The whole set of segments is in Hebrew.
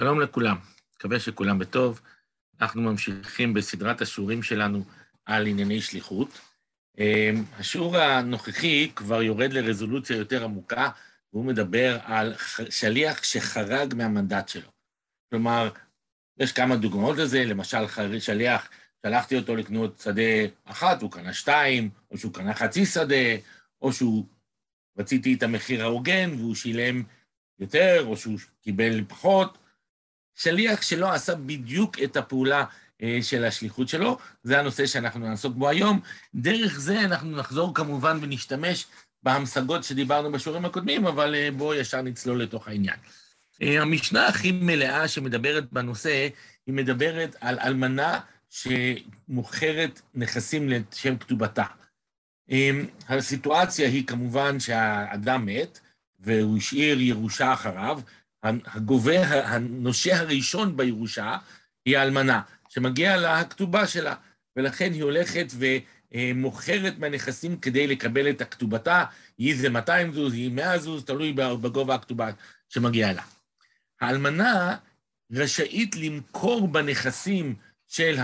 שלום לכולם, מקווה שכולם בטוב. אנחנו ממשיכים בסדרת השיעורים שלנו על ענייני שליחות. אמ, השיעור הנוכחי כבר יורד לרזולוציה יותר עמוקה, והוא מדבר על שליח שחרג מהמנדט שלו. כלומר, יש כמה דוגמאות לזה, למשל שליח, שלחתי אותו לקנות שדה אחת, הוא קנה שתיים, או שהוא קנה חצי שדה, או שהוא, רציתי את המחיר ההוגן והוא שילם יותר, או שהוא קיבל פחות. שליח שלא עשה בדיוק את הפעולה אה, של השליחות שלו, זה הנושא שאנחנו נעסוק בו היום. דרך זה אנחנו נחזור כמובן ונשתמש בהמשגות שדיברנו בשיעורים הקודמים, אבל אה, בואו ישר נצלול לתוך העניין. אה, המשנה הכי מלאה שמדברת בנושא, היא מדברת על אלמנה שמוכרת נכסים לשם כתובתה. הסיטואציה היא כמובן שהאדם מת, והוא השאיר ירושה אחריו, הגובה, הנושה הראשון בירושה היא האלמנה, שמגיע לה הכתובה שלה, ולכן היא הולכת ומוכרת מהנכסים כדי לקבל את הכתובתה, היא זה 200 זוז, היא 100 זוז, תלוי בגובה הכתובה שמגיעה לה. האלמנה רשאית למכור בנכסים של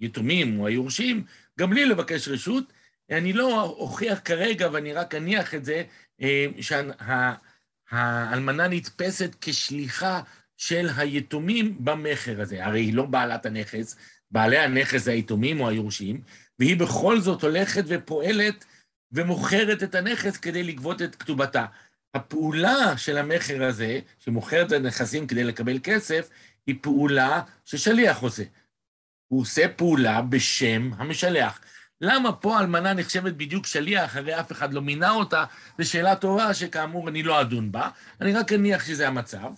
היתומים או היורשים, גם בלי לבקש רשות. אני לא אוכיח כרגע, ואני רק אניח את זה, אה, שה... האלמנה נתפסת כשליחה של היתומים במכר הזה. הרי היא לא בעלת הנכס, בעלי הנכס זה היתומים או היורשים, והיא בכל זאת הולכת ופועלת ומוכרת את הנכס כדי לגבות את כתובתה. הפעולה של המכר הזה, שמוכרת את הנכסים כדי לקבל כסף, היא פעולה ששליח עושה. הוא עושה פעולה בשם המשלח. למה פה אלמנה נחשבת בדיוק שליח, הרי אף אחד לא מינה אותה? זו שאלה טובה שכאמור אני לא אדון בה, אני רק אניח שזה המצב.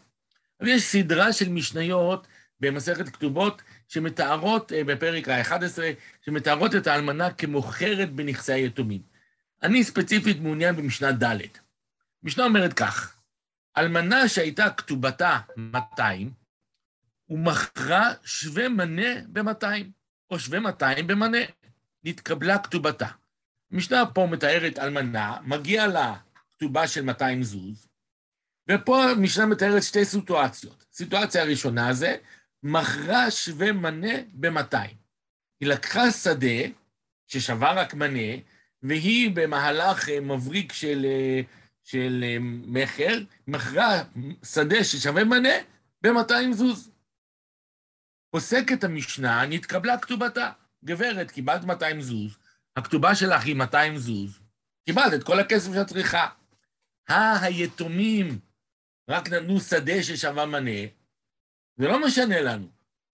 אבל יש סדרה של משניות במסכת כתובות שמתארות, אה, בפרק ה-11, שמתארות את האלמנה כמוכרת בנכסי היתומים. אני ספציפית מעוניין במשנה ד'. המשנה אומרת כך, אלמנה שהייתה כתובתה 200, ומכרה שווה מנה ב-200, או שווה 200 במנה. נתקבלה כתובתה. המשנה פה מתארת אלמנה, מגיע לה כתובה של 200 זוז, ופה המשנה מתארת שתי סיטואציות. סיטואציה הראשונה זה, מכרה שווה מנה ב-200. היא לקחה שדה ששווה רק מנה, והיא במהלך אה, מבריק של, אה, של אה, מכר, מכרה שדה ששווה מנה ב-200 זוז. פוסקת המשנה, נתקבלה כתובתה. גברת, קיבלת 200 זוז, הכתובה שלך היא 200 זוז, קיבלת את כל הכסף שאת צריכה. היתומים רק נתנו שדה ששווה מנה, זה לא משנה לנו.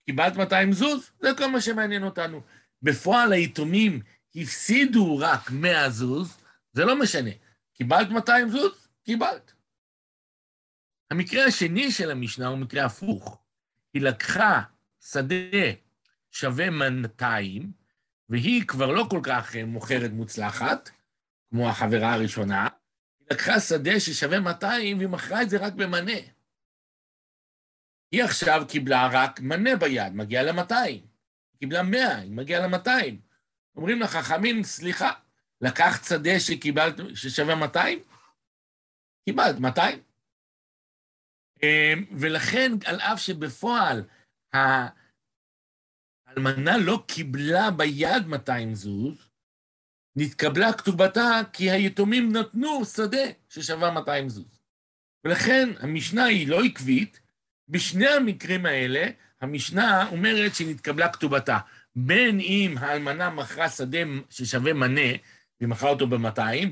קיבלת 200 זוז, זה כל מה שמעניין אותנו. בפועל היתומים הפסידו רק 100 זוז, זה לא משנה. קיבלת 200 זוז? קיבלת. המקרה השני של המשנה הוא מקרה הפוך. היא לקחה שדה שווה 200, והיא כבר לא כל כך אה, מוכרת מוצלחת, כמו החברה הראשונה, היא לקחה שדה ששווה 200 והיא מכרה את זה רק במנה. היא עכשיו קיבלה רק מנה ביד, מגיעה ל-200. היא קיבלה 100, היא מגיעה ל-200. אומרים לחכמים, סליחה, לקחת שדה שקיבלת, ששווה 200? קיבלת 200. אה, ולכן, על אף שבפועל האלמנה לא קיבלה ביד 200 זוז, נתקבלה כתובתה כי היתומים נתנו שדה ששווה 200 זוז. ולכן המשנה היא לא עקבית, בשני המקרים האלה המשנה אומרת שנתקבלה כתובתה. בין אם האלמנה מכרה שדה ששווה מנה, והיא מכרה אותו ב-200,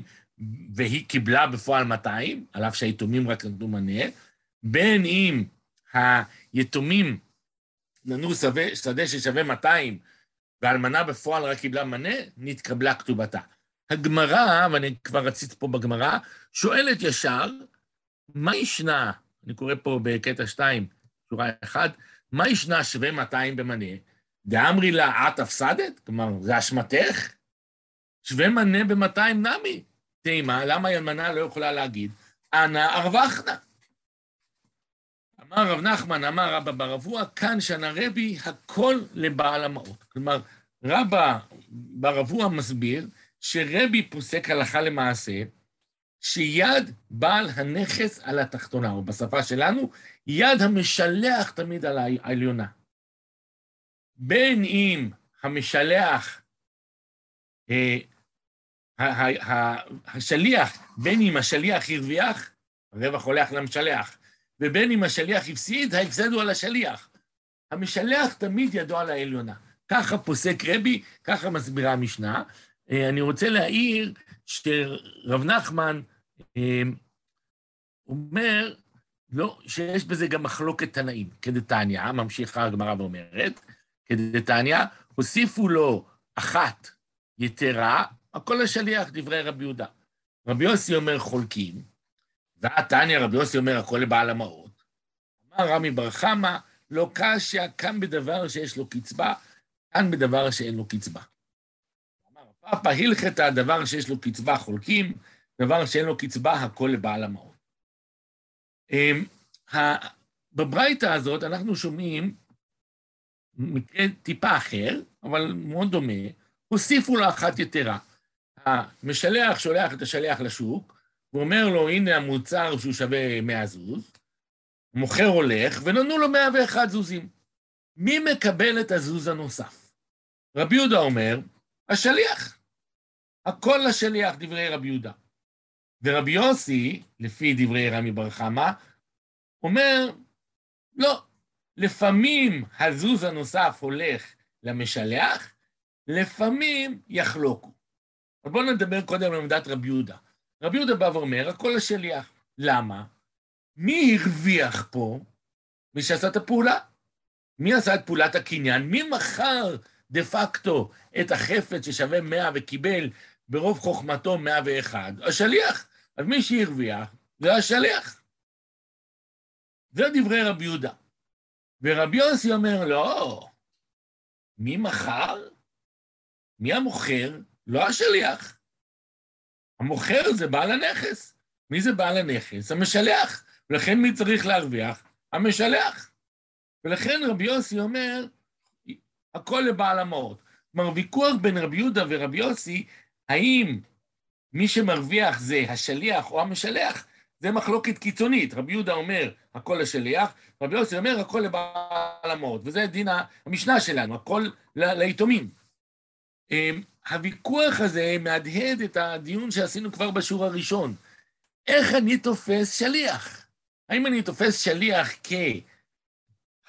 והיא קיבלה בפועל 200, על אף שהיתומים רק נתנו מנה, בין אם היתומים ננו שדה ששווה 200, והאלמנה בפועל רק קיבלה מנה, נתקבלה כתובתה. הגמרא, ואני כבר רציתי פה בגמרא, שואלת ישר, מה ישנה, אני קורא פה בקטע 2, שורה 1, מה ישנה שווה 200 במנה? דאמרי לה, את הפסדת? כלומר, זה אשמתך? שווה מנה ב-200 נמי. תימה, למה האלמנה לא יכולה להגיד, אנא ארווחנה? אמר רב נחמן, אמר רבא בר אבוה, כאן שנה רבי, הכל לבעל המעות. כלומר, רבא בר מסביר שרבי פוסק הלכה למעשה, שיד בעל הנכס על התחתונה, או בשפה שלנו, יד המשלח תמיד על העליונה. בין אם המשלח, אה, השליח, בין אם השליח הרוויח, הרווח הולך למשלח, ובין אם השליח הפסיד, ההפסד הוא על השליח. המשלח תמיד ידו על העליונה. ככה פוסק רבי, ככה מסבירה המשנה. אה, אני רוצה להעיר שרב נחמן אה, אומר לא, שיש בזה גם מחלוקת תנאים, כדתניא, ממשיכה הגמרא ואומרת, כדתניא, הוסיפו לו אחת יתרה, הכל השליח, דברי רבי יהודה. רבי יוסי אומר חולקים, והתניא רבי יוסי אומר הכל לבעל המעות. אמר רמי בר חמא, לא קשיא, כאן בדבר שיש לו קצבה, כאן בדבר שאין לו קצבה. אמר פאפא הלכתא, דבר שיש לו קצבה חולקים, דבר שאין לו קצבה, הכל לבעל המעות. אמ, בברייתא הזאת אנחנו שומעים מקרה טיפה אחר, אבל מאוד דומה, הוסיפו לה אחת יתרה. המשלח שולח את השליח לשוק, ואומר לו, הנה המוצר שהוא שווה 100 זוז, מוכר הולך, ונתנו לו 101 זוזים. מי מקבל את הזוז הנוסף? רבי יהודה אומר, השליח. הכל לשליח, דברי רבי יהודה. ורבי יוסי, לפי דברי רמי בר חמא, אומר, לא, לפעמים הזוז הנוסף הולך למשלח, לפעמים יחלוקו. אבל בואו נדבר קודם על עמדת רבי יהודה. רבי יהודה בא ואומר, הכל לשליח. למה? מי הרוויח פה? מי שעשה את הפעולה. מי עשה את פעולת הקניין? מי מכר דה פקטו את החפץ ששווה 100 וקיבל ברוב חוכמתו 101? השליח. אז מי שהרוויח זה השליח. זה דברי רבי יהודה. ורבי יוסי אומר, לא, מי מכר? מי המוכר? לא השליח. המוכר זה בעל הנכס. מי זה בעל הנכס? המשלח. ולכן מי צריך להרוויח? המשלח. ולכן רבי יוסי אומר, הכל לבעל המעות. כלומר, ויכוח בין רבי יהודה ורבי יוסי, האם מי שמרוויח זה השליח או המשלח, זה מחלוקת קיצונית. רבי יהודה אומר, הכל לשליח, רבי יוסי אומר, הכל לבעל המעות. וזה דין המשנה שלנו, הכל ליתומים. הוויכוח הזה מהדהד את הדיון שעשינו כבר בשיעור הראשון. איך אני תופס שליח? האם אני תופס שליח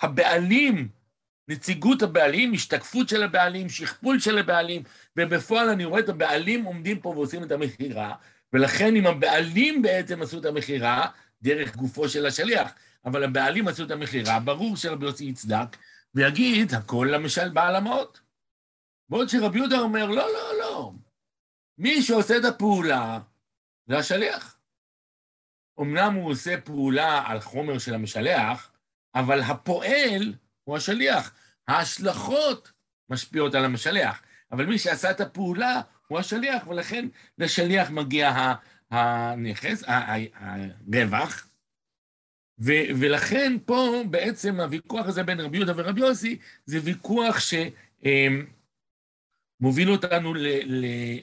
כהבעלים, נציגות הבעלים, השתקפות של הבעלים, שכפול של הבעלים, ובפועל אני רואה את הבעלים עומדים פה ועושים את המכירה, ולכן אם הבעלים בעצם עשו את המכירה, דרך גופו של השליח, אבל הבעלים עשו את המכירה, ברור שרבי יוסי יצדק, ויגיד, הכל למשל בעל המעות. בעוד שרבי יהודה אומר, לא, לא, לא. מי שעושה את הפעולה זה השליח. אמנם הוא עושה פעולה על חומר של המשלח, אבל הפועל הוא השליח. ההשלכות משפיעות על המשלח, אבל מי שעשה את הפעולה הוא השליח, ולכן לשליח מגיע הנכס, הרווח, ו- ולכן פה בעצם הוויכוח הזה בין רבי יהודה ורבי יוסי, זה ויכוח שמוביל אותנו ל- ל-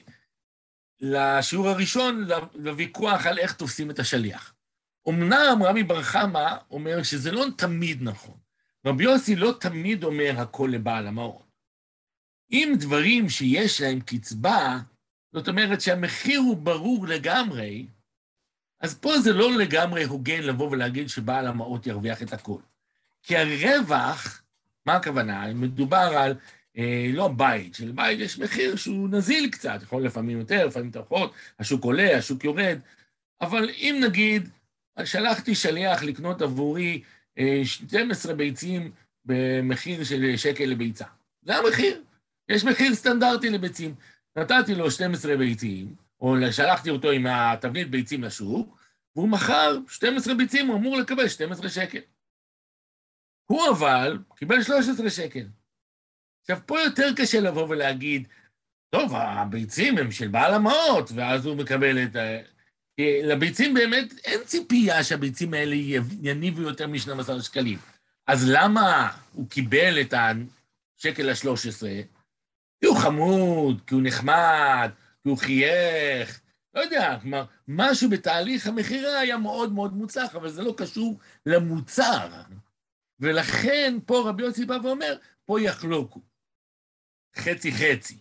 לשיעור הראשון, לוויכוח על איך תופסים את השליח. אמנם רבי בר חמא אומר שזה לא תמיד נכון. רבי יוסי לא תמיד אומר הכל לבעל המעון. אם דברים שיש להם קצבה, זאת אומרת שהמחיר הוא ברור לגמרי, אז פה זה לא לגמרי הוגן לבוא ולהגיד שבעל המעות ירוויח את הכל. כי הרווח, מה הכוונה? מדובר על, לא בית, שלבית יש מחיר שהוא נזיל קצת, יכול לפעמים יותר, לפעמים פחות, השוק עולה, השוק יורד, אבל אם נגיד, שלחתי שליח לקנות עבורי אה, 12 ביצים במחיר של שקל לביצה, זה המחיר. יש מחיר סטנדרטי לביצים. נתתי לו 12 ביצים, או שלחתי אותו עם התבנית ביצים לשוק, והוא מכר 12 ביצים, הוא אמור לקבל 12 שקל. הוא אבל קיבל 13 שקל. עכשיו, פה יותר קשה לבוא ולהגיד, טוב, הביצים הם של בעל המעות, ואז הוא מקבל את ה... לביצים באמת אין ציפייה שהביצים האלה יניבו יותר מ-12 שקלים. אז למה הוא קיבל את השקל ה-13? כי הוא חמוד, כי הוא נחמד, כי הוא חייך, לא יודע, כלומר, משהו בתהליך המכירה היה מאוד מאוד מוצלח, אבל זה לא קשור למוצר. ולכן פה רבי יוסי בא ואומר, פה יחלוקו. חצי חצי.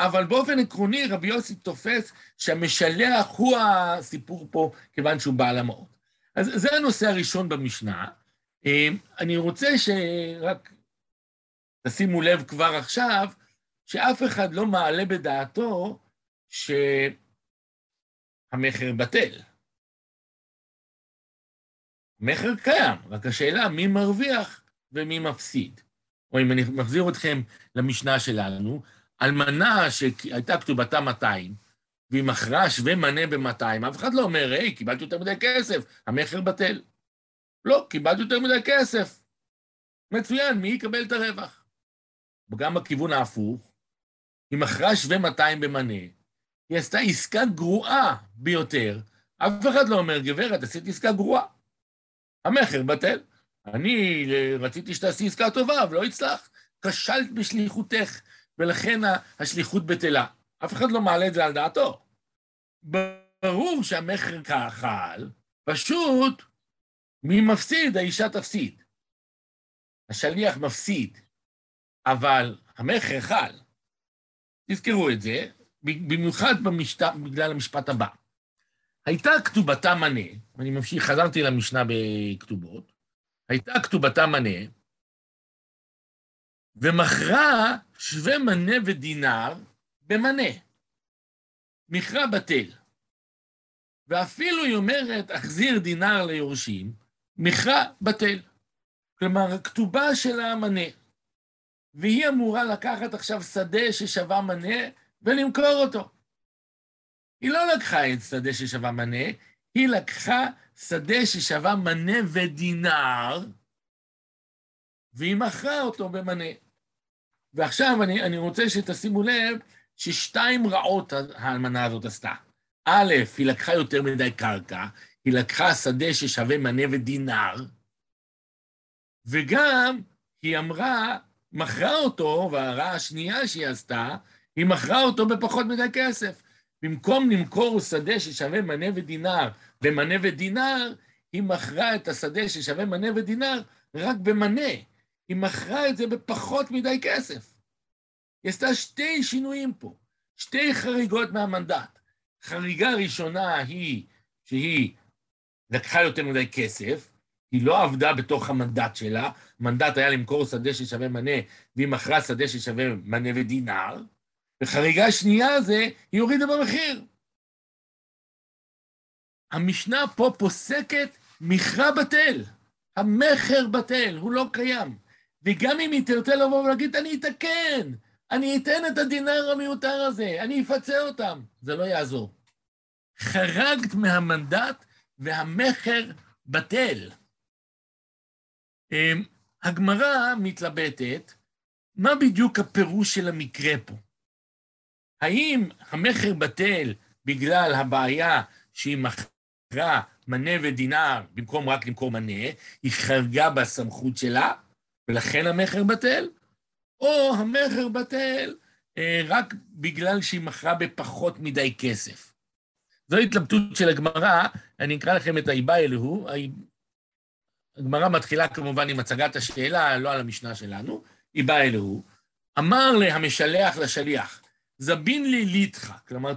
אבל באופן עקרוני רבי יוסי תופס שהמשלח הוא הסיפור פה, כיוון שהוא בעל המעות. אז זה הנושא הראשון במשנה. אה, אני רוצה שרק תשימו לב כבר עכשיו, שאף אחד לא מעלה בדעתו שהמכר בטל. מכר קיים, רק השאלה מי מרוויח ומי מפסיד. או אם אני מחזיר אתכם למשנה שלנו, אלמנה שהייתה כתובתה 200, והיא מכרה שווה מנה ב-200, אף אחד לא אומר, היי, קיבלתי יותר מדי כסף, המכר בטל. לא, קיבלתי יותר מדי כסף. מצוין, מי יקבל את הרווח? וגם בכיוון ההפוך, היא מכרה שווה 200 במנה, היא עשתה עסקה גרועה ביותר, אף אחד לא אומר, גברת, עשית עסקה גרועה. המכר בטל. אני רציתי שתעשי עסקה טובה, אבל לא הצלח. כשלת בשליחותך, ולכן השליחות בטלה. אף אחד לא מעלה את זה על דעתו. ברור שהמכר כחל, פשוט מי מפסיד? האישה תפסיד. השליח מפסיד, אבל המכר חל. תזכרו את זה, במיוחד במשת... בגלל המשפט הבא. הייתה כתובתה מנה, אני ממשיך, חזרתי למשנה בכתובות, הייתה כתובתה מנה, ומכרה שווה מנה ודינר במנה. מכרה בטל. ואפילו היא אומרת, אחזיר דינר ליורשים, מכרה בטל. כלומר, הכתובה שלה מנה. והיא אמורה לקחת עכשיו שדה ששווה מנה ולמכור אותו. היא לא לקחה את שדה ששווה מנה, היא לקחה שדה ששווה מנה ודינר, והיא מכרה אותו במנה. ועכשיו אני, אני רוצה שתשימו לב ששתיים רעות האלמנה הזאת עשתה. א', היא לקחה יותר מדי קרקע, היא לקחה שדה ששווה מנה ודינר, וגם היא אמרה, מכרה אותו, והרעה השנייה שהיא עשתה, היא מכרה אותו בפחות מדי כסף. במקום למכור שדה ששווה מנה ודינר במנה ודינר, היא מכרה את השדה ששווה מנה ודינר רק במנה. היא מכרה את זה בפחות מדי כסף. היא עשתה שתי שינויים פה, שתי חריגות מהמנדט. חריגה ראשונה היא שהיא לקחה יותר מדי כסף, היא לא עבדה בתוך המנדט שלה, המנדט היה למכור שדה ששווה מנה, והיא מכרה שדה ששווה מנה ודינר, וחריגה שנייה זה, היא הורידה במחיר. המשנה פה פוסקת מכרה בטל, המכר בטל, הוא לא קיים. וגם אם היא תרצה לבוא ולהגיד, אני אתקן, אני אתן את הדינר המיותר הזה, אני אפצה אותם, זה לא יעזור. חרגת מהמנדט והמכר בטל. אמ, הגמרא מתלבטת, מה בדיוק הפירוש של המקרה פה? האם המכר בטל בגלל הבעיה שהיא מכרה מנה ודינר במקום רק למכור מנה, היא חרגה בסמכות שלה, ולכן המכר בטל? או המכר בטל אה, רק בגלל שהיא מכרה בפחות מדי כסף. זו התלבטות של הגמרא, אני אקרא לכם את האיבא אלוהו. הגמרא מתחילה כמובן עם הצגת השאלה, לא על המשנה שלנו, איבא אלוהו. אמר להמשלח לשליח, זבין לי ליטחה, כלומר,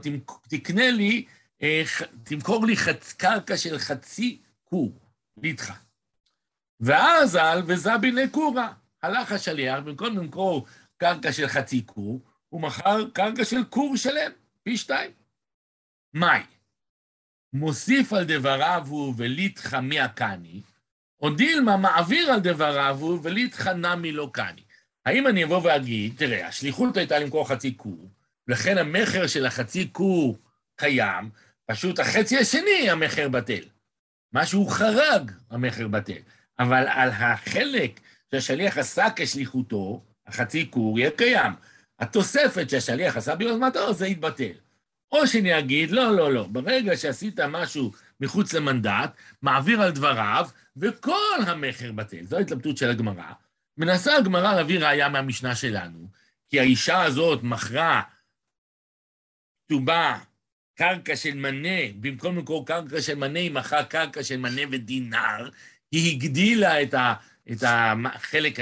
תקנה לי, אה, תמכור לי חצ, קרקע של חצי קור, ליטחה. ואז על וזבין לקורה. הלך השליח, במקום למכור קרקע של חצי קור, הוא מכר קרקע של קור שלם, פי שתיים. מאי? מוסיף על דבריו הוא וליטחה מי הקני, או דילמה מעביר על דבריו הוא וליטחה נמי לא קני. האם אני אבוא ואגיד, תראה, השליחות הייתה למכור חצי קור, לכן המכר של החצי קור קיים, פשוט החצי השני המכר בטל. משהו חרג, המכר בטל. אבל על החלק שהשליח עשה כשליחותו, החצי קור יהיה קיים. התוספת שהשליח עשה ביוזמתו, זה יתבטל. או שאני אגיד, לא, לא, לא, ברגע שעשית משהו מחוץ למנדט, מעביר על דבריו, וכל המכר בטל. זו ההתלבטות של הגמרא. מנסה הגמרא להביא ראייה מהמשנה שלנו, כי האישה הזאת מכרה כתובה קרקע של מנה, במקום למכור קרקע של מנה, היא מכרה קרקע של מנה ודינר, היא הגדילה את, ה, את החלק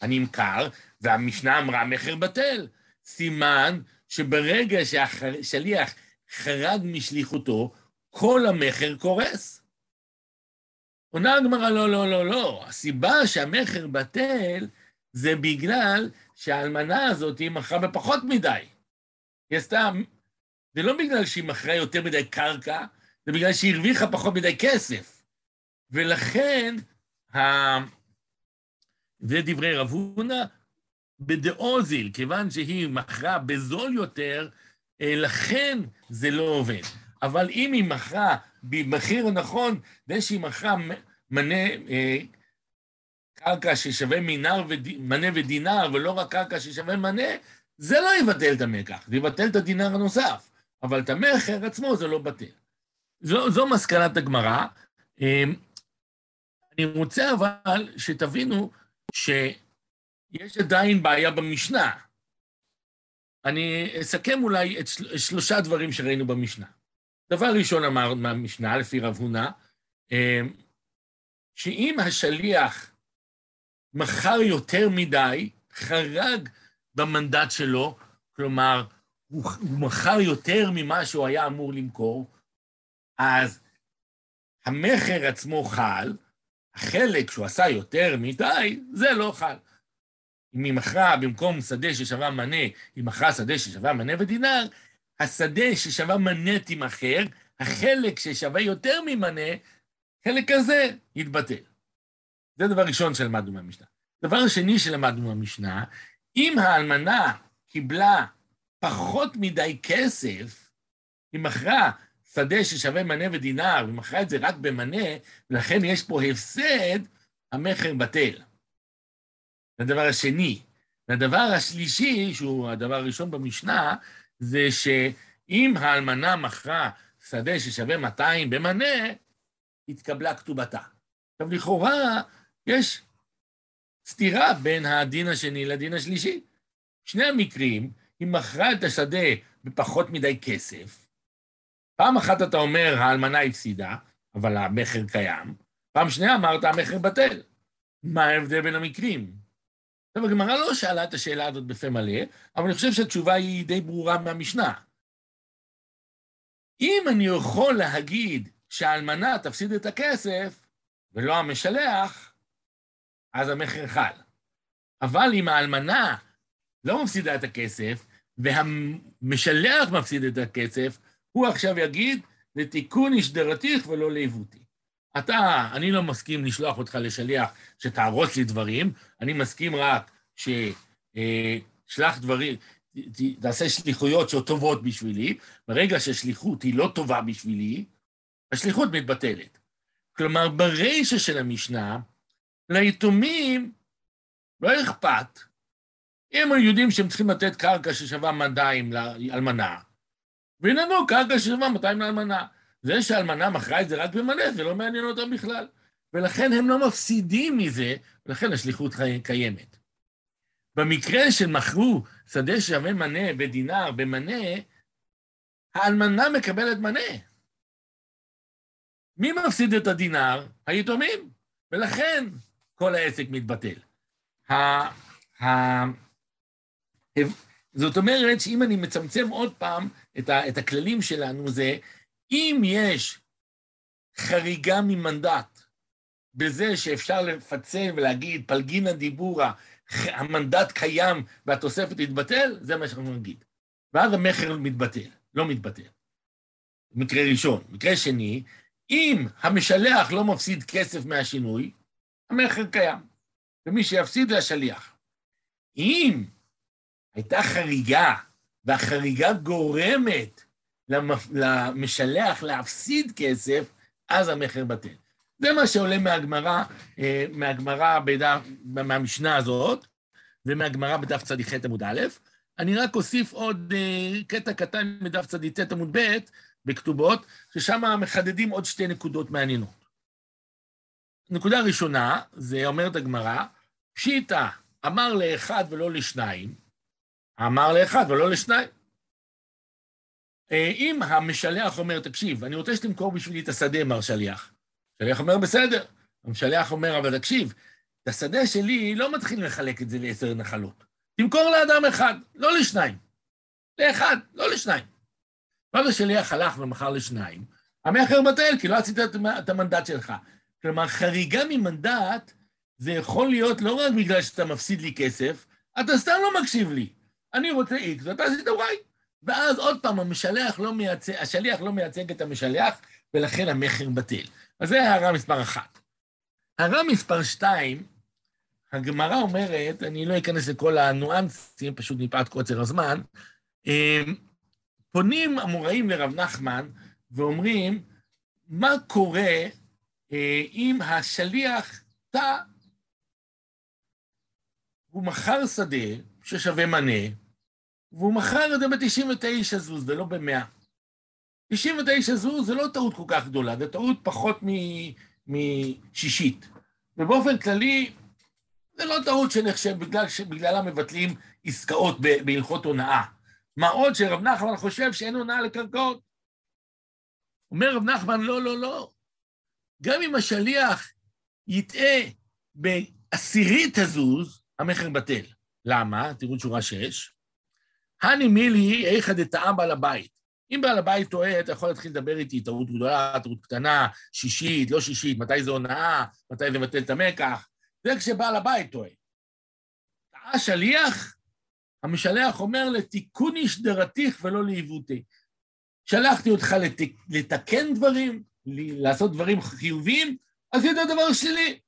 הנמכר, והמשנה אמרה מכר בטל. סימן שברגע שהשליח חרג משליחותו, כל המכר קורס. עונה הגמרא, לא, לא, לא, לא. הסיבה שהמכר בטל זה בגלל שהאלמנה הזאת מכרה בפחות מדי. היא עשתה, זה לא בגלל שהיא מכרה יותר מדי קרקע, זה בגלל שהיא הרוויחה פחות מדי כסף. ולכן, ה... זה דברי רב הונא, בדאוזיל, כיוון שהיא מכרה בזול יותר, אה, לכן זה לא עובד. אבל אם היא מכרה במחיר הנכון, זה שהיא מכרה מנה, אה, קרקע ששווה מינר וד... מנה ודינר, ולא רק קרקע ששווה מנה, זה לא יבטל את המקח, זה יבטל את הדינר הנוסף, אבל את המכר עצמו זה לא בטל. זו, זו מסקנת הגמרא. אמ, אני רוצה אבל שתבינו שיש עדיין בעיה במשנה. אני אסכם אולי את שלושה דברים שראינו במשנה. דבר ראשון אמר מהמשנה, לפי רב הונא, אמ, שאם השליח מכר יותר מדי, חרג במנדט שלו, כלומר, הוא, הוא מכר יותר ממה שהוא היה אמור למכור, אז המכר עצמו חל, החלק שהוא עשה יותר מדי, זה לא חל. אם היא מכרה במקום שדה ששווה מנה, היא מכרה שדה ששווה מנה ודינר, השדה ששווה מנה תימכר, החלק ששווה יותר ממנה, חלק הזה יתבטל. זה דבר ראשון שלמדנו מהמשנה. דבר שני שלמדנו מהמשנה, אם האלמנה קיבלה פחות מדי כסף, היא מכרה שדה ששווה מנה ודינר, והיא מכרה את זה רק במנה, ולכן יש פה הפסד, המכר בטל. זה הדבר השני. והדבר השלישי, שהוא הדבר הראשון במשנה, זה שאם האלמנה מכרה שדה ששווה 200 במנה, התקבלה כתובתה. עכשיו, לכאורה, יש סתירה בין הדין השני לדין השלישי. שני המקרים, היא מכרה את השדה בפחות מדי כסף, פעם אחת אתה אומר, האלמנה הפסידה, אבל המכר קיים, פעם שנייה אמרת, המכר בטל. מה ההבדל בין המקרים? עכשיו, הגמרא לא שאלה את השאלה הזאת בפה מלא, אבל אני חושב שהתשובה היא די ברורה מהמשנה. אם אני יכול להגיד שהאלמנה תפסיד את הכסף, ולא המשלח, אז המכר חל. אבל אם האלמנה לא מפסידה את הכסף, והמשלח מפסיד את הכסף, הוא עכשיו יגיד, לתיקון השדרתיך ולא לעיוותי. אתה, אני לא מסכים לשלוח אותך לשליח שתהרוס לי דברים, אני מסכים רק ששלח אה, דברים, תעשה שליחויות שטובות בשבילי, ברגע שהשליחות היא לא טובה בשבילי, השליחות מתבטלת. כלומר, ברישה של המשנה, ליתומים לא אכפת. אם הם יודעים שהם צריכים לתת קרקע ששווה 200 לאלמנה, ויננו קרקע ששווה 200 לאלמנה. זה שהאלמנה מכרה את זה רק במלא, זה לא מעניין אותם בכלל. ולכן הם לא מפסידים מזה, ולכן השליחות קיימת. במקרה של מכרו שדה שווה מנה בדינר במנה, האלמנה מקבלת מנה. מי מפסיד את הדינר? היתומים. ולכן כל העסק מתבטל. זאת אומרת שאם אני מצמצם עוד פעם את, ה, את הכללים שלנו, זה אם יש חריגה ממנדט בזה שאפשר לפצל ולהגיד פלגינא דיבורא, המנדט קיים והתוספת תתבטל, זה מה שאנחנו נגיד. ואז המכר מתבטל, לא מתבטל. מקרה ראשון. מקרה שני, אם המשלח לא מפסיד כסף מהשינוי, המכר קיים, ומי שיפסיד זה השליח. אם הייתה חריגה, והחריגה גורמת למשלח להפסיד כסף, אז המכר בטל. זה מה שעולה מהגמרא, אה, מהגמרא מהמשנה הזאת, ומהגמרא בדף צדיח עמוד א'. אני רק אוסיף עוד אה, קטע קטן מדף צדיח עמוד ב', בכתובות, ששם מחדדים עוד שתי נקודות מעניינות. נקודה ראשונה, זה אומרת הגמרא, פשיטא אמר לאחד ולא לשניים, אמר לאחד ולא לשניים. אה, אם המשלח אומר, תקשיב, אני רוצה שתמכור בשבילי את השדה, מר שליח. השליח אומר, בסדר. המשלח אומר, אבל תקשיב, את השדה שלי לא מתחיל לחלק את זה לעשר נחלות. תמכור לאדם אחד, לא לשניים. לאחד, לא לשניים. ואז השליח הלך ומכר לשניים, המכר בטל, כי לא עשית את המנדט שלך. כלומר, חריגה ממנדט זה יכול להיות לא רק בגלל שאתה מפסיד לי כסף, אתה סתם לא מקשיב לי. אני רוצה X ואתה עשית Y. ואז עוד פעם, המשלח לא מייצג, השליח לא מייצג את המשלח, ולכן המכר בטל. אז זה הערה מספר אחת. הערה מספר שתיים, הגמרא אומרת, אני לא אכנס לכל הניואנסים, פשוט מפאת קוצר הזמן, אמ, פונים המוראים לרב נחמן ואומרים, מה קורה אם השליח טע, הוא מכר שדה ששווה מנה, והוא מכר את זה ב-99 זוז ולא ב-100. 99 זוז זה לא טעות כל כך גדולה, זה טעות פחות משישית. ובאופן כללי, זה לא טעות שנחשב בגלל שבגללה מבטלים עסקאות בהלכות הונאה. מה עוד שרב נחמן חושב שאין הונאה לקרקעות. אומר רב נחמן, לא, לא, לא. גם אם השליח יטעה בעשירית הזוז, המכר בטל. למה? תראו שורה שש. הני מילי איכא דטעה בעל הבית. אם בעל הבית טועה, אתה יכול להתחיל לדבר איתי, טעות גדולה, טעות קטנה, שישית, לא שישית, מתי זה הונאה, מתי זה מבטל את המקח. זה כשבעל הבית טועה. טעה שליח, המשלח אומר לתיקון איש דרתיך ולא לעיוותי. שלחתי אותך לתק, לתקן דברים, לעשות דברים חיוביים, עשית דבר שלילי.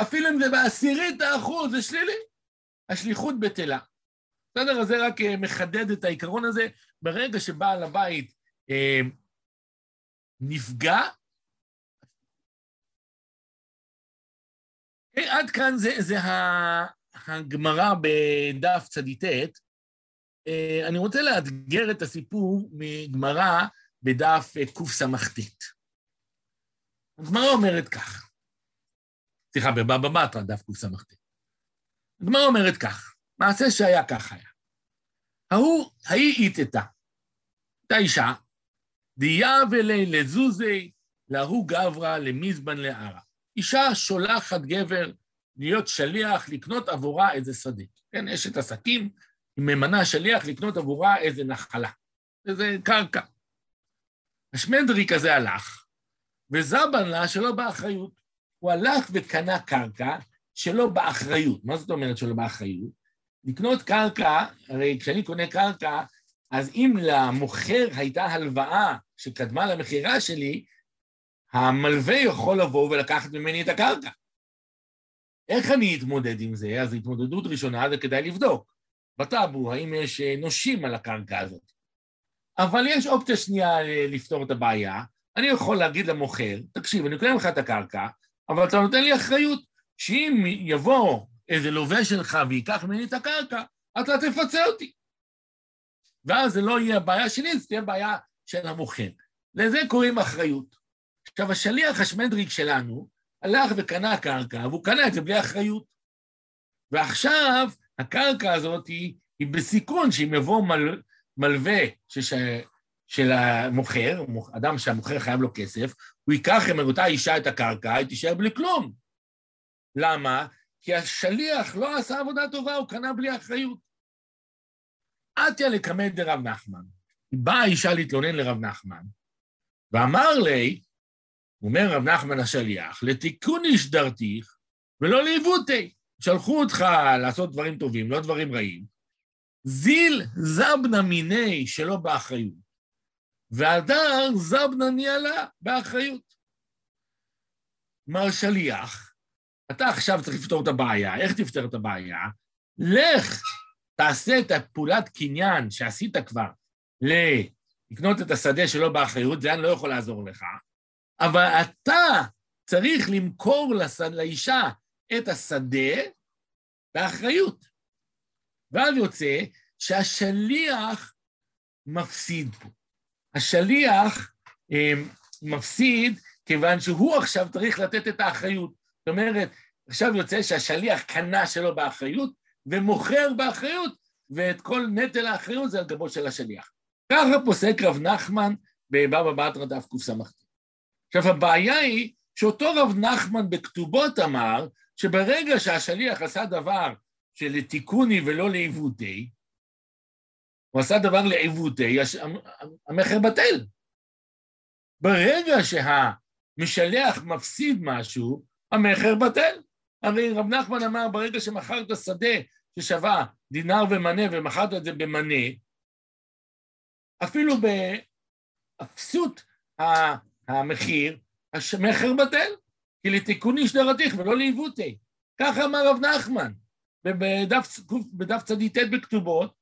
אפילו אם זה בעשירית האחוז, זה שלילי. השליחות בטלה. בסדר? אז זה רק אה, מחדד את העיקרון הזה. ברגע שבעל הבית אה, נפגע, אה, עד כאן זה, זה הגמרא בדף צ"ט. אה, אני רוצה לאתגר את הסיפור מגמרא בדף קס"ט. הגמרא אומרת כך, סליחה, בבבא בתרא, דף קס"ט. הגמרא אומרת כך, מעשה שהיה כך היה. ההוא, ההיא איתתה, הייתה אישה, ולי לזוזי, להוא גברא למזבן לערה. אישה שולחת גבר להיות שליח, לקנות עבורה איזה שדה. כן, אשת עסקים, היא ממנה שליח לקנות עבורה איזה נחלה, איזה קרקע. השמנדריק הזה הלך, וזבן לה שלא באחריות. הוא הלך וקנה קרקע שלא באחריות. מה זאת אומרת שלא באחריות? לקנות קרקע, הרי כשאני קונה קרקע, אז אם למוכר הייתה הלוואה שקדמה למכירה שלי, המלווה יכול לבוא ולקחת ממני את הקרקע. איך אני אתמודד עם זה? אז התמודדות ראשונה זה כדאי לבדוק. בטאבו, האם יש אה, נושים על הקרקע הזאת. אבל יש אופציה שנייה אה, לפתור את הבעיה. אני יכול להגיד למוכר, תקשיב, אני קונה לך את הקרקע, אבל אתה נותן לי אחריות שאם יבוא איזה לווה שלך וייקח ממני את הקרקע, אתה תפצה אותי. ואז זה לא יהיה הבעיה שלי, זה תהיה בעיה של המוכר. לזה קוראים אחריות. עכשיו, השליח השמדריק שלנו הלך וקנה קרקע, והוא קנה את זה בלי אחריות. ועכשיו, הקרקע הזאת היא, היא בסיכון שאם יבוא מל, מלווה שש, של המוכר, אדם שהמוכר חייב לו כסף, הוא ייקח עם אותה אישה את הקרקע, היא תישאר בלי כלום. למה? כי השליח לא עשה עבודה טובה, הוא קנה בלי אחריות. עטיה לקמא דרב נחמן. באה האישה להתלונן לרב נחמן, ואמר לי, אומר רב נחמן השליח, לתיקון השדרתיך ולא לעיוותי. שלחו אותך לעשות דברים טובים, לא דברים רעים. זיל זבנה מיני שלא באחריות, והדר זבנה ניהלה באחריות. מר שליח, אתה עכשיו צריך לפתור את הבעיה. איך תפתור את הבעיה? לך, תעשה את הפעולת קניין שעשית כבר לקנות את השדה שלא באחריות, זה אני לא יכול לעזור לך, אבל אתה צריך למכור לשד, לאישה את השדה באחריות. ואז יוצא שהשליח מפסיד פה. השליח אה, מפסיד כיוון שהוא עכשיו צריך לתת את האחריות. זאת אומרת, עכשיו יוצא שהשליח קנה שלו באחריות ומוכר באחריות, ואת כל נטל האחריות זה על גבו של השליח. ככה פוסק רב נחמן בבבא בתרא דף קס"ט. עכשיו, הבעיה היא שאותו רב נחמן בכתובות אמר שברגע שהשליח עשה דבר שלתיקוני ולא לעיוותי, הוא עשה דבר לעיוותי, המכר בטל. ברגע שהמשלח מפסיד משהו, המכר בטל. הרי רב נחמן אמר, ברגע שמכרת שדה ששווה דינר ומנה ומכרת את זה במנה, אפילו באפסות המחיר, המכר בטל, כי לתיקוני שדרתיך ולא לעיוותי. ככה אמר רב נחמן. ובדף בדף צ"ט בכתובות,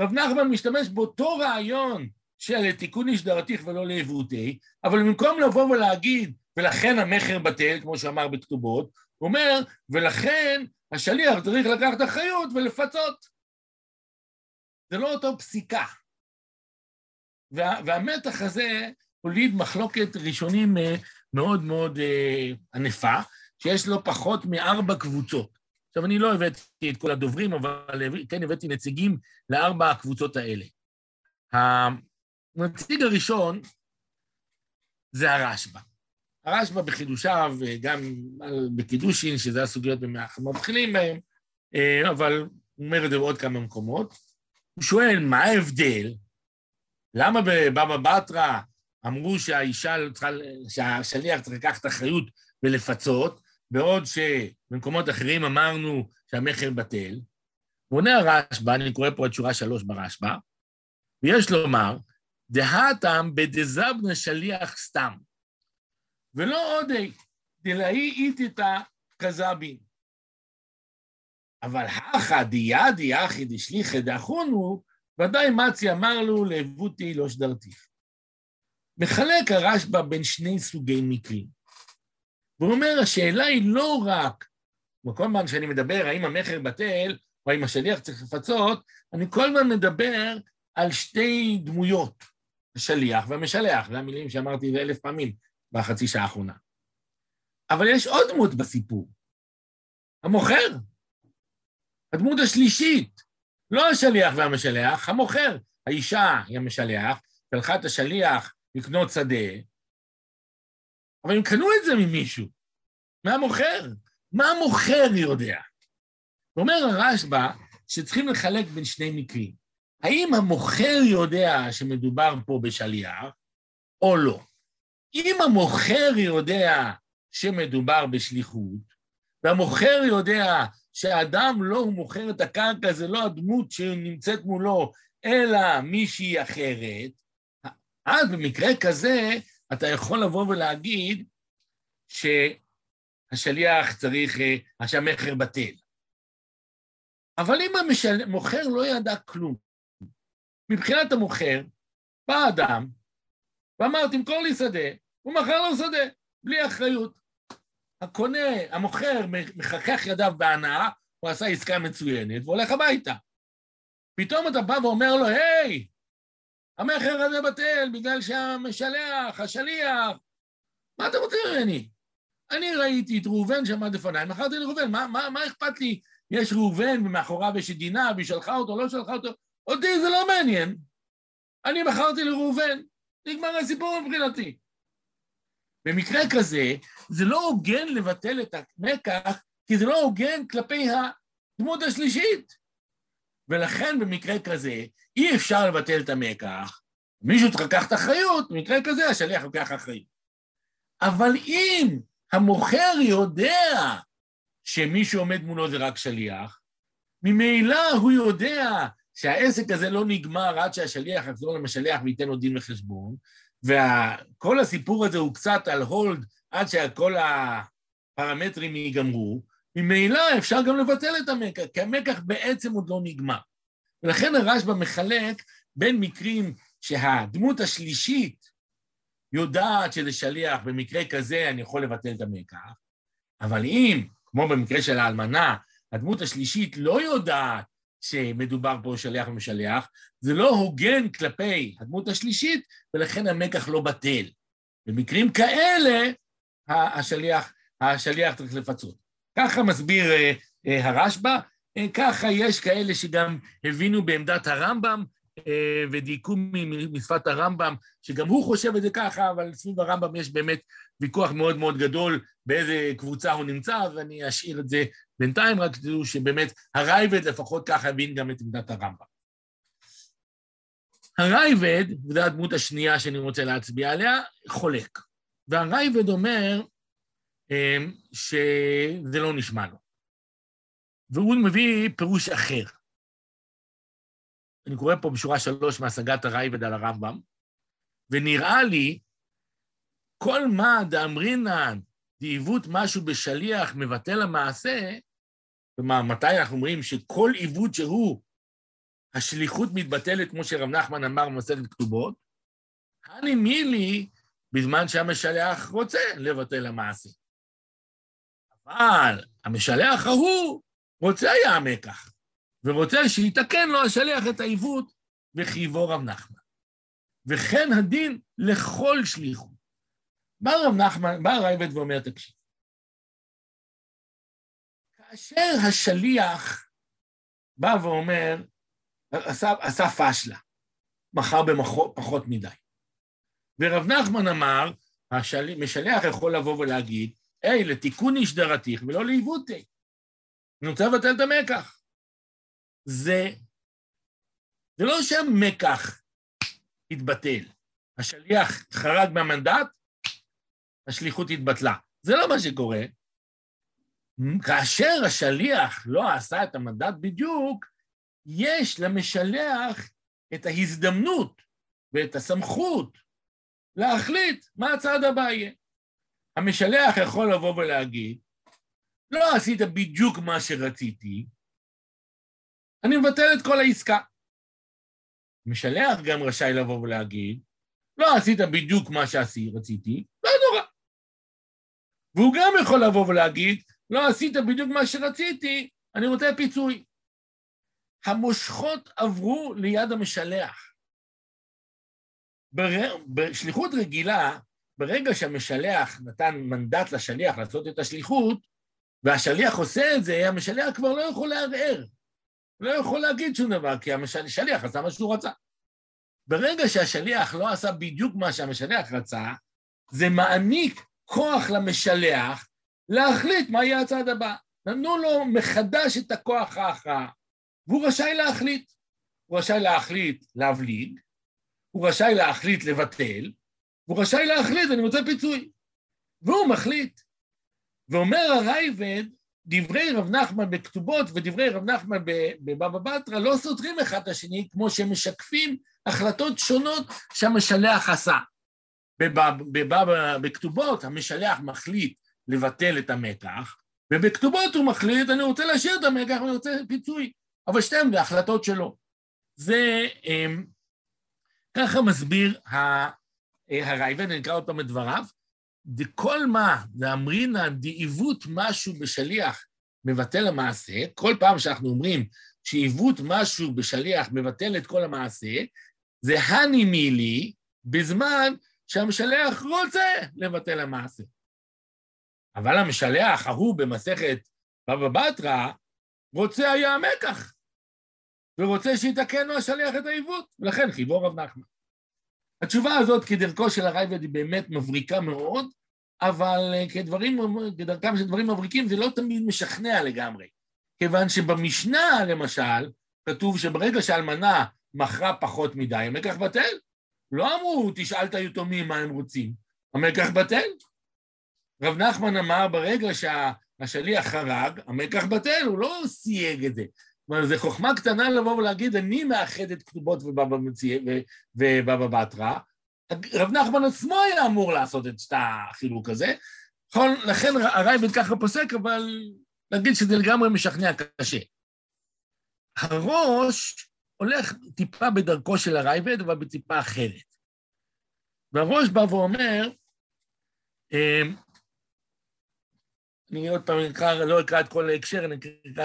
רב נחמן משתמש באותו רעיון של תיקוני שדרתיך ולא לעיוותי, אבל במקום לבוא ולהגיד, ולכן המכר בטל, כמו שאמר בכתובות, הוא אומר, ולכן השליח צריך לקחת אחריות ולפצות. זה לא אותו פסיקה. וה, והמתח הזה הוליד מחלוקת ראשונים אה, מאוד מאוד אה, ענפה, שיש לו פחות מארבע קבוצות. עכשיו, אני לא הבאתי את כל הדוברים, אבל כן הבאתי נציגים לארבע הקבוצות האלה. הנציג הראשון זה הרשב"א. הרשב"א בחידושיו, גם בקידושין, שזה הסוגיות שאנחנו מתחילים בהן, אה, אבל הוא אומר את זה בעוד כמה מקומות. הוא שואל, מה ההבדל? למה בבבא בתרא אמרו שהאישה צריכה, שהשליח צריך לקחת אחריות ולפצות, בעוד שבמקומות אחרים אמרנו שהמכר בטל. ועונה הרשב"א, אני קורא פה את שורה שלוש ברשב"א, ויש לומר, דהתם בדזבנה שליח סתם, ולא עוד דלאי איתתא כזבין. אבל הכא דיאדי אחי דשליחי דאחונו, ודאי מצי אמר לו לעבותי לא שדרתיך. מחלק הרשב"א בין שני סוגי מקרים. והוא אומר, השאלה היא לא רק, כל פעם שאני מדבר האם המכר בטל, או האם השליח צריך לפצות, אני כל הזמן מדבר על שתי דמויות, השליח והמשלח, זה המילים שאמרתי אלף פעמים בחצי שעה האחרונה. אבל יש עוד דמות בסיפור, המוכר, הדמות השלישית, לא השליח והמשלח, המוכר. האישה היא המשלח, שלחה את השליח לקנות שדה, אבל הם קנו את זה ממישהו, מהמוכר. מה המוכר יודע? אומר הרשב"א שצריכים לחלק בין שני מקרים. האם המוכר יודע שמדובר פה בשליח, או לא? אם המוכר יודע שמדובר בשליחות, והמוכר יודע שהאדם לא מוכר את הקרקע, זה לא הדמות שנמצאת מולו, אלא מישהי אחרת, אז במקרה כזה אתה יכול לבוא ולהגיד שהשליח צריך, אה, שהמכר בטל. אבל אם המוכר לא ידע כלום, מבחינת המוכר, בא אדם ואמר, תמכור לי שדה, הוא מכר לו שדה, בלי אחריות. הקונה, המוכר, מחכך ידיו בהנאה, הוא עשה עסקה מצוינת והולך הביתה. פתאום אתה בא ואומר לו, היי, המכר הזה בטל בגלל שהמשלח, השליח, מה אתה רוצה ממני? אני ראיתי את ראובן שעמד לפניי, מכרתי לראובן, מה, מה, מה אכפת לי? יש ראובן ומאחוריו יש דינה והיא שלחה אותו, לא שלחה אותו, אותי זה לא מעניין. אני מכרתי לראובן, נגמר הסיפור מבחינתי. במקרה כזה, זה לא הוגן לבטל את המקח, כי זה לא הוגן כלפי הדמות השלישית. ולכן במקרה כזה, אי אפשר לבטל את המקח, מישהו צריך לקחת אחריות, במקרה כזה השליח לוקח אחריות. אבל אם המוכר יודע שמי שעומד מולו זה רק שליח, ממילא הוא יודע שהעסק הזה לא נגמר עד שהשליח יחזור למשלח וייתן לו דין וחשבון, וכל הסיפור הזה הוא קצת על הולד עד שכל הפרמטרים ייגמרו, ממילא אפשר גם לבטל את המקח, כי המקח בעצם עוד לא נגמר. ולכן הרשב"א מחלק בין מקרים שהדמות השלישית יודעת שזה שליח, במקרה כזה אני יכול לבטל את המקח, אבל אם, כמו במקרה של האלמנה, הדמות השלישית לא יודעת שמדובר פה שליח ומשלח, זה לא הוגן כלפי הדמות השלישית, ולכן המקח לא בטל. במקרים כאלה, השליח, השליח צריך לפצות. ככה מסביר uh, uh, הרשב"א, ככה יש כאלה שגם הבינו בעמדת הרמב"ם, אה, ודייקו משפת הרמב"ם, שגם הוא חושב את זה ככה, אבל סביב הרמב"ם יש באמת ויכוח מאוד מאוד גדול באיזה קבוצה הוא נמצא, אז אני אשאיר את זה בינתיים, רק תדעו שבאמת הרייבד לפחות ככה הבין גם את עמדת הרמב"ם. הרייבד, וזו הדמות השנייה שאני רוצה להצביע עליה, חולק. והרייבד אומר אה, שזה לא נשמע לו. והוא מביא פירוש אחר. אני קורא פה בשורה שלוש מהשגת הרייבד על הרמב"ם, ונראה לי, כל מה דאמרינן, דעיוות משהו בשליח מבטל המעשה, כלומר, מתי אנחנו אומרים שכל עיוות שהוא, השליחות מתבטלת, כמו שרב נחמן אמר במסכת כתובות, הני מילי, בזמן שהמשלח רוצה לבטל המעשה. אבל המשלח ההוא רוצה היה המקח, ורוצה שיתקן לו השליח את העיוות, וחייבו רב נחמן. וכן הדין לכל שליחות. בא רב נחמן, בא הרייבד ואומר, תקשיב, כאשר השליח בא ואומר, עשה, עשה פשלה, מכר בפחות מדי. ורב נחמן אמר, המשלח יכול לבוא ולהגיד, היי, לתיקון איש דרתיך ולא לעיוותי. אני רוצה לבטל את המקח. זה, זה לא שהמקח התבטל. השליח חרג מהמנדט, השליחות התבטלה. זה לא מה שקורה. כאשר השליח לא עשה את המנדט בדיוק, יש למשלח את ההזדמנות ואת הסמכות להחליט מה הצעד הבא יהיה. המשלח יכול לבוא ולהגיד, לא עשית בדיוק מה שרציתי, אני מבטל את כל העסקה. משלח גם רשאי לבוא ולהגיד, לא עשית בדיוק מה שרציתי, לא נורא. והוא גם יכול לבוא ולהגיד, לא עשית בדיוק מה שרציתי, אני רוצה פיצוי. המושכות עברו ליד המשלח. בר... בשליחות רגילה, ברגע שהמשלח נתן מנדט לשליח לעשות את השליחות, והשליח עושה את זה, המשלח כבר לא יכול לערער. לא יכול להגיד שום דבר, כי השליח עשה מה שהוא רצה. ברגע שהשליח לא עשה בדיוק מה שהמשלח רצה, זה מעניק כוח למשלח להחליט מה יהיה הצעד הבא. נתנו לו מחדש את הכוח ההכרעה, והוא רשאי להחליט. הוא רשאי להחליט להבליג, הוא רשאי להחליט לבטל, והוא רשאי להחליט, אני רוצה פיצוי. והוא מחליט. ואומר הרייבד, דברי רב נחמן בכתובות ודברי רב נחמן בבבא בתרא לא סותרים אחד את השני, כמו שמשקפים החלטות שונות שהמשלח עשה. בכתובות המשלח מחליט לבטל את המקח, ובכתובות הוא מחליט, אני רוצה להשאיר את המקח ואני רוצה פיצוי. אבל שתיהן בהחלטות שלו. זה, אמ, ככה מסביר הרייבן, אני אקרא עוד פעם את דבריו, דכל מה ואמרינן דעיוות משהו בשליח מבטל המעשה, כל פעם שאנחנו אומרים שעיוות משהו בשליח מבטל את כל המעשה, זה הני מילי בזמן שהמשלח רוצה לבטל המעשה. אבל המשלח ההוא במסכת בבא בתרא רוצה היה המקח, ורוצה שיתקן לו השליח את העיוות, ולכן חיבור רב נחמן. התשובה הזאת כדרכו של הרייבד היא באמת מבריקה מאוד, אבל אה, כדברים, כדרכם של דברים מבריקים זה לא תמיד משכנע לגמרי. כיוון שבמשנה, למשל, כתוב שברגע שאלמנה מכרה פחות מדי, המקח בטל. לא אמרו, תשאל את היתומים מה הם רוצים. המקח בטל. רב נחמן אמר, ברגע שהשליח חרג, המקח בטל, הוא לא סייג את זה. כלומר, זו חוכמה קטנה לבוא ולהגיד, אני מאחד את כתובות ובבא בתרא, רב נחמן עצמו היה אמור לעשות את החילוק הזה, נכון? לכן הרייבד ככה פוסק, אבל להגיד שזה לגמרי משכנע קשה. הראש הולך טיפה בדרכו של הרייבד, אבל בטיפה אחרת. והראש בא ואומר, אמ, אני עוד פעם אקרא, לא אקרא את כל ההקשר, אני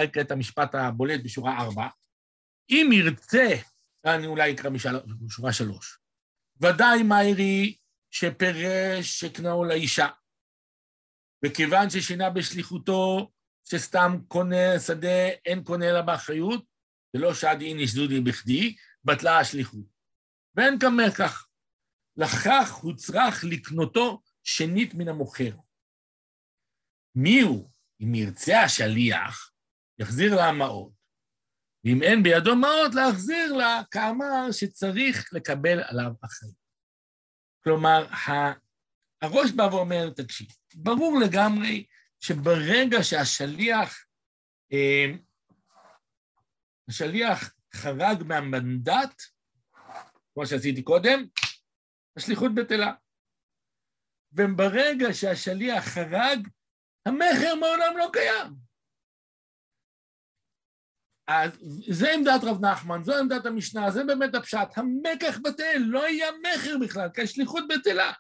אקרא את המשפט הבולט בשורה ארבע. אם ירצה, אני אולי אקרא בשורה שלוש. ודאי מאירי שפירש שקנאו לאישה. וכיוון ששינה בשליחותו, שסתם קונה שדה, אין קונה לה באחריות, ולא שעד איניש דודי בכדי, בטלה השליחות. ואין כמר כך. לכך הוא צריך לקנותו שנית מן המוכר. מי הוא? אם ירצה השליח, יחזיר לה מעות, ואם אין בידו מעות, להחזיר לה כאמר שצריך לקבל עליו אחריות. כלומר, הראש בא ואומר, תקשיב, ברור לגמרי שברגע שהשליח, אה, השליח חרג מהמנדט, כמו שעשיתי קודם, השליחות בטלה. וברגע שהשליח חרג, המכר מעולם לא קיים. אז זה עמדת רב נחמן, זו עמדת המשנה, זה באמת הפשט. המקח בטל, לא יהיה מכר בכלל, כי השליחות בטלה.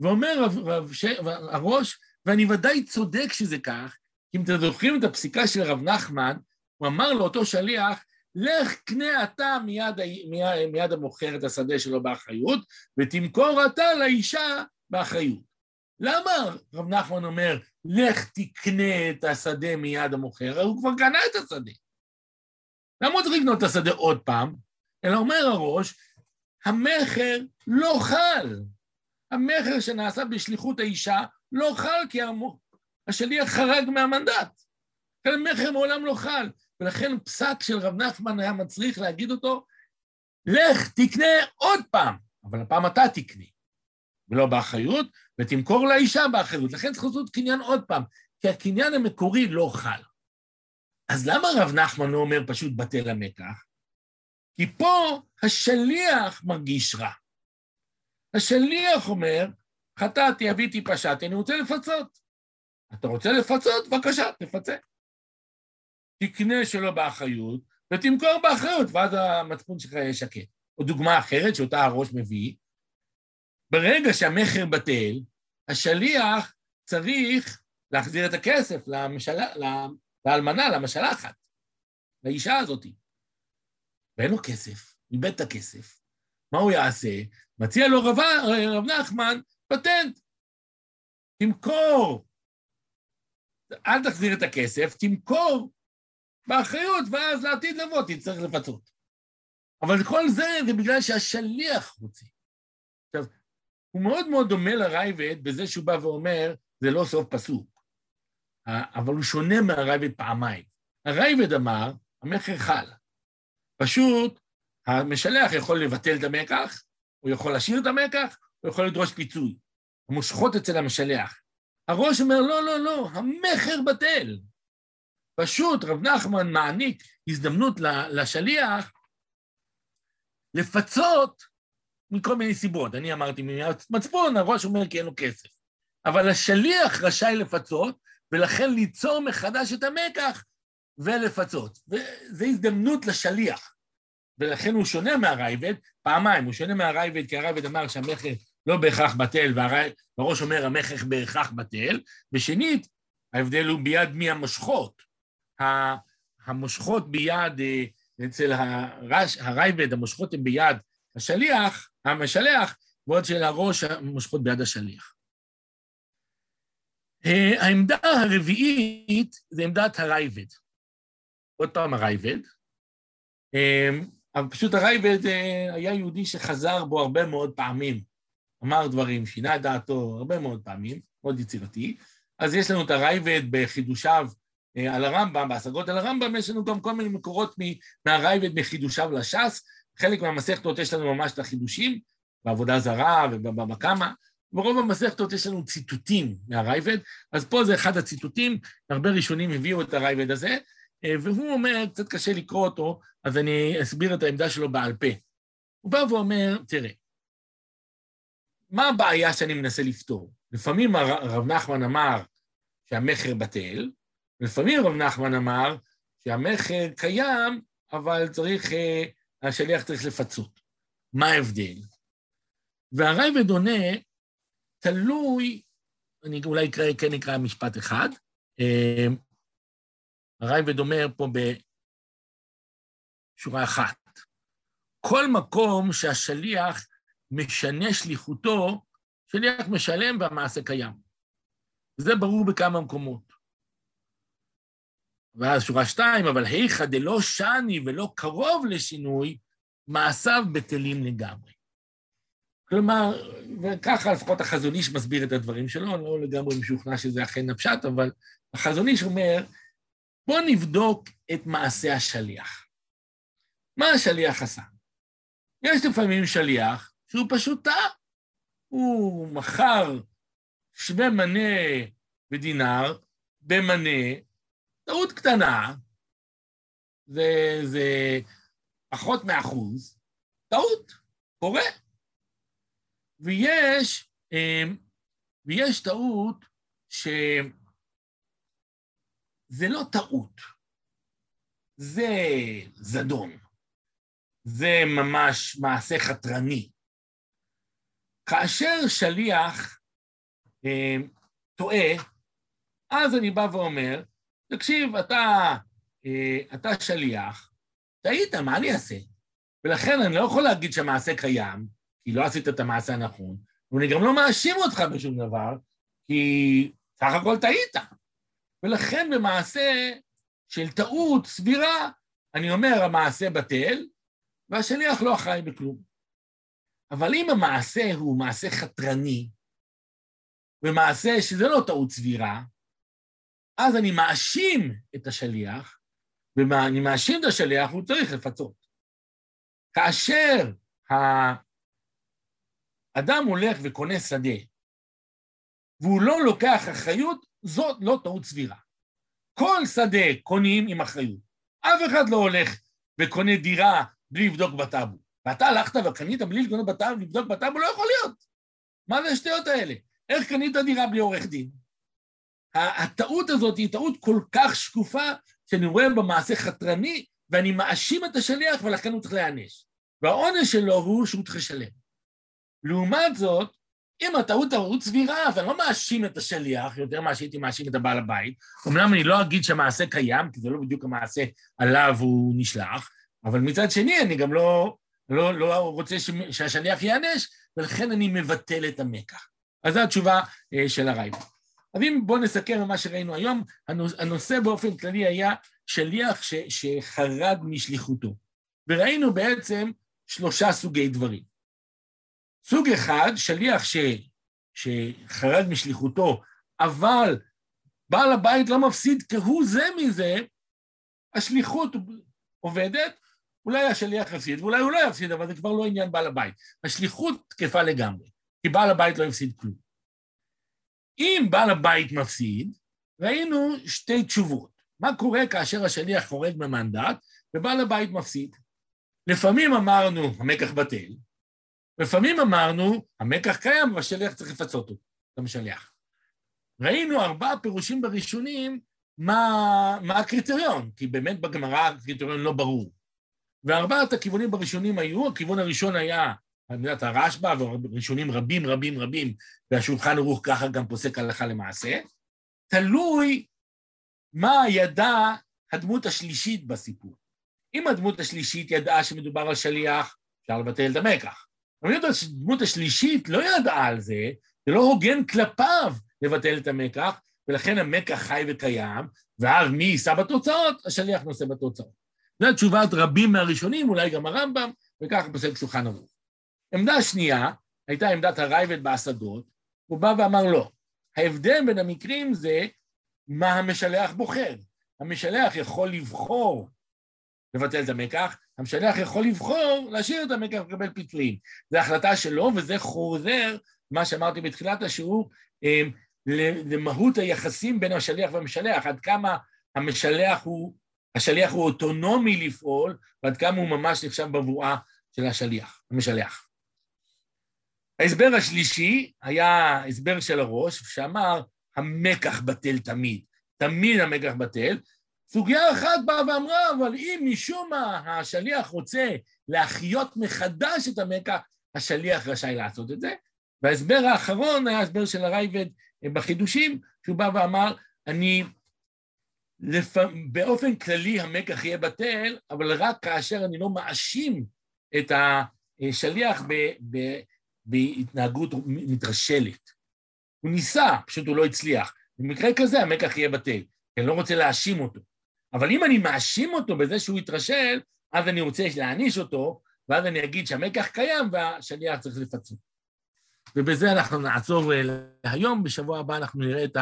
ואומר רב, רב ש... הראש, ואני ודאי צודק שזה כך, כי אם אתם זוכרים את הפסיקה של רב נחמן, הוא אמר לאותו שליח, לך קנה אתה מיד, מיד, מיד המוכר את השדה שלו באחריות, ותמכור אתה לאישה באחריות. למה רב נחמן אומר, לך תקנה את השדה מיד המוכר? הוא כבר קנה את השדה. למה הוא צריך לקנות את השדה עוד פעם? אלא אומר הראש, המכר לא חל. המכר שנעשה בשליחות האישה לא חל כי השליח חרג מהמנדט. המכר מעולם לא חל. ולכן פסק של רב נחמן היה מצריך להגיד אותו, לך תקנה עוד פעם, אבל הפעם אתה תקנה, ולא באחריות, ותמכור לאישה באחריות. לכן לעשות קניין עוד פעם, כי הקניין המקורי לא חל. אז למה רב נחמן לא אומר פשוט בטל המקח? כי פה השליח מרגיש רע. השליח אומר, חטאתי, אביתי, פשעתי, אני רוצה לפצות. אתה רוצה לפצות? בבקשה, תפצה. תקנה שלא באחריות, ותמכור באחריות, ואז המצפון שלך יהיה שקט. או דוגמה אחרת, שאותה הראש מביא, ברגע שהמכר בטל, השליח צריך להחזיר את הכסף למשל... לאלמנה, למשלחת, לאישה הזאת. ואין לו כסף, איבד את הכסף. מה הוא יעשה? מציע לו רב, רב נחמן פטנט. תמכור, אל תחזיר את הכסף, תמכור באחריות, ואז לעתיד לבוא תצטרך לפצות. אבל כל זה זה בגלל שהשליח רוצה. הוא מאוד מאוד דומה לרייבד בזה שהוא בא ואומר, זה לא סוף פסוק, אבל הוא שונה מהרייבד פעמיים. הרייבד אמר, המכר חל. פשוט, המשלח יכול לבטל את המקח, הוא יכול להשאיר את המקח, הוא יכול לדרוש פיצוי. המושכות אצל המשלח. הראש אומר, לא, לא, לא, המכר בטל. פשוט רב נחמן מעניק הזדמנות לשליח לפצות מכל מיני סיבות. אני אמרתי, מצפון, הראש אומר כי אין לו כסף. אבל השליח רשאי לפצות, ולכן ליצור מחדש את המקח ולפצות. וזו הזדמנות לשליח. ולכן הוא שונה מהרייבד, פעמיים, הוא שונה מהרייבד, כי הרייבד אמר שהמכר לא בהכרח בטל, והראש אומר המכר בהכרח בטל, ושנית, ההבדל הוא ביד מי המושכות. המושכות ביד, אה, אצל הרייבד, המושכות הן ביד השליח, המשלח, ועוד של הראש המושכות ביד השליח. אה, העמדה הרביעית זה עמדת הרייבד. עוד פעם הרייבד. אה, אבל פשוט הרייבד היה יהודי שחזר בו הרבה מאוד פעמים. אמר דברים, שינה דעתו הרבה מאוד פעמים, מאוד יצירתי. אז יש לנו את הרייבד בחידושיו אה, על הרמב"ם, בהשגות על הרמב"ם, יש לנו גם כל מיני מקורות מהרייבד מחידושיו לש"ס, חלק מהמסכתות יש לנו ממש את החידושים, בעבודה זרה ובקמה, ברוב המסכתות יש לנו ציטוטים מהרייבד, אז פה זה אחד הציטוטים, הרבה ראשונים הביאו את הרייבד הזה, אה, והוא אומר, קצת קשה לקרוא אותו, אז אני אסביר את העמדה שלו בעל פה. הוא בא ואומר, תראה, מה הבעיה שאני מנסה לפתור? לפעמים הרב נחמן אמר שהמכר בטל, לפעמים רב נחמן אמר שהמכר קיים, אבל צריך, אה, השליח צריך לפצות. מה ההבדל? והרייבד עונה, תלוי, אני אולי אקרא, כן אקרא משפט אחד. אה, הרייבד אומר פה בשורה אחת, כל מקום שהשליח משנה שליחותו, שליח משלם והמעשה קיים. זה ברור בכמה מקומות. ואז שורה שתיים, אבל היכא דלא שני ולא קרוב לשינוי, מעשיו בטלים לגמרי. כלומר, וככה לפחות החזון איש מסביר את הדברים שלו, אני לא לגמרי משוכנע שזה אכן הפשט, אבל החזון איש אומר, בואו נבדוק את מעשה השליח. מה השליח עשה? יש לפעמים שליח שהוא פשוט טעה. הוא מכר שווה מנה ודינר במנה, טעות קטנה, זה, זה פחות מאחוז, טעות, קורה. ויש, אמ, ויש טעות שזה לא טעות, זה זדון, זה ממש מעשה חתרני. כאשר שליח אמ, טועה, אז אני בא ואומר, תקשיב, אתה, אה, אתה שליח, טעית, מה אני אעשה? ולכן אני לא יכול להגיד שהמעשה קיים, כי לא עשית את המעשה הנכון, ואני גם לא מאשים אותך בשום דבר, כי סך הכל טעית. ולכן במעשה של טעות סבירה, אני אומר, המעשה בטל, והשליח לא אחראי בכלום. אבל אם המעשה הוא מעשה חתרני, ומעשה שזה לא טעות סבירה, אז אני מאשים את השליח, ואני מאשים את השליח, הוא צריך לפצות. כאשר האדם הולך וקונה שדה, והוא לא לוקח אחריות, זאת לא טעות סבירה. כל שדה קונים עם אחריות. אף אחד לא הולך וקונה דירה בלי לבדוק בטאבו. ואתה הלכת וקנית בלי לבדוק בטאבו, לא יכול להיות. מה זה השטויות האלה? איך קנית דירה בלי עורך דין? הטעות הזאת היא טעות כל כך שקופה, שאני רואה במעשה חתרני, ואני מאשים את השליח ולכן הוא צריך להיענש. והעונש שלו הוא שהוא צריך לשלם. לעומת זאת, אם הטעות טעות סבירה, אז אני לא מאשים את השליח, יותר ממה שהייתי מאשים את הבעל הבית. אמנם אני לא אגיד שהמעשה קיים, כי זה לא בדיוק המעשה עליו הוא נשלח, אבל מצד שני, אני גם לא, לא, לא רוצה שהשליח ייענש, ולכן אני מבטל את המקח. אז זו התשובה אה, של הרייבן. אז אם בואו נסכם מה שראינו היום, הנושא באופן כללי היה שליח ש, שחרג משליחותו. וראינו בעצם שלושה סוגי דברים. סוג אחד, שליח ש, שחרג משליחותו, אבל בעל הבית לא מפסיד כהוא זה מזה, השליחות עובדת, אולי השליח יפסיד, ואולי הוא לא יפסיד, אבל זה כבר לא עניין בעל הבית. השליחות תקפה לגמרי, כי בעל הבית לא יפסיד כלום. אם בעל הבית מפסיד, ראינו שתי תשובות. מה קורה כאשר השליח חורג ממנדט ובעל הבית מפסיד? לפעמים אמרנו, המקח בטל, לפעמים אמרנו, המקח קיים והשליח צריך לפצות אותו, גם שליח. ראינו ארבעה פירושים בראשונים מה, מה הקריטריון, כי באמת בגמרא הקריטריון לא ברור. וארבעת הכיוונים בראשונים היו, הכיוון הראשון היה יודעת, הרשב"א וראשונים רבים רבים רבים, והשולחן ערוך ככה גם פוסק הלכה למעשה, תלוי מה ידע הדמות השלישית בסיפור. אם הדמות השלישית ידעה שמדובר על שליח, אפשר לבטל את המקח. אבל אם הדמות השלישית לא ידעה על זה, זה לא הוגן כלפיו לבטל את המקח, ולכן המקח חי וקיים, ואז מי יישא בתוצאות? השליח נושא בתוצאות. זו תשובת רבים מהראשונים, אולי גם הרמב"ם, וככה פוסק שולחן ערוך. עמדה שנייה הייתה עמדת הרייבד בהשגות, הוא בא ואמר לא. ההבדל בין המקרים זה מה המשלח בוחר. המשלח יכול לבחור לבטל את המקח, המשלח יכול לבחור להשאיר את המקח ולקבל פיצויים. זו החלטה שלו, וזה חוזר, מה שאמרתי בתחילת השיעור, אמ, למהות היחסים בין השליח והמשלח, עד כמה המשלח הוא, השליח הוא אוטונומי לפעול, ועד כמה הוא ממש נחשב בבואה של השליח, המשלח. ההסבר השלישי היה הסבר של הראש, שאמר, המקח בטל תמיד, תמיד המקח בטל. סוגיה אחת באה ואמרה, אבל אם משום מה השליח רוצה להחיות מחדש את המקח, השליח רשאי לעשות את זה. וההסבר האחרון היה הסבר של הרייבד בחידושים, שהוא בא ואמר, אני, לפ... באופן כללי המקח יהיה בטל, אבל רק כאשר אני לא מאשים את השליח ב... ב... בהתנהגות מתרשלת. הוא ניסה, פשוט הוא לא הצליח. במקרה כזה המקח יהיה בטל, כי אני לא רוצה להאשים אותו. אבל אם אני מאשים אותו בזה שהוא התרשל, אז אני רוצה להעניש אותו, ואז אני אגיד שהמקח קיים והשליח צריך לפצות. ובזה אנחנו נעצור להיום, בשבוע הבא אנחנו נראה את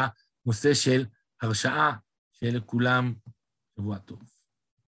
הנושא של הרשעה, שיהיה לכולם שבוע טוב.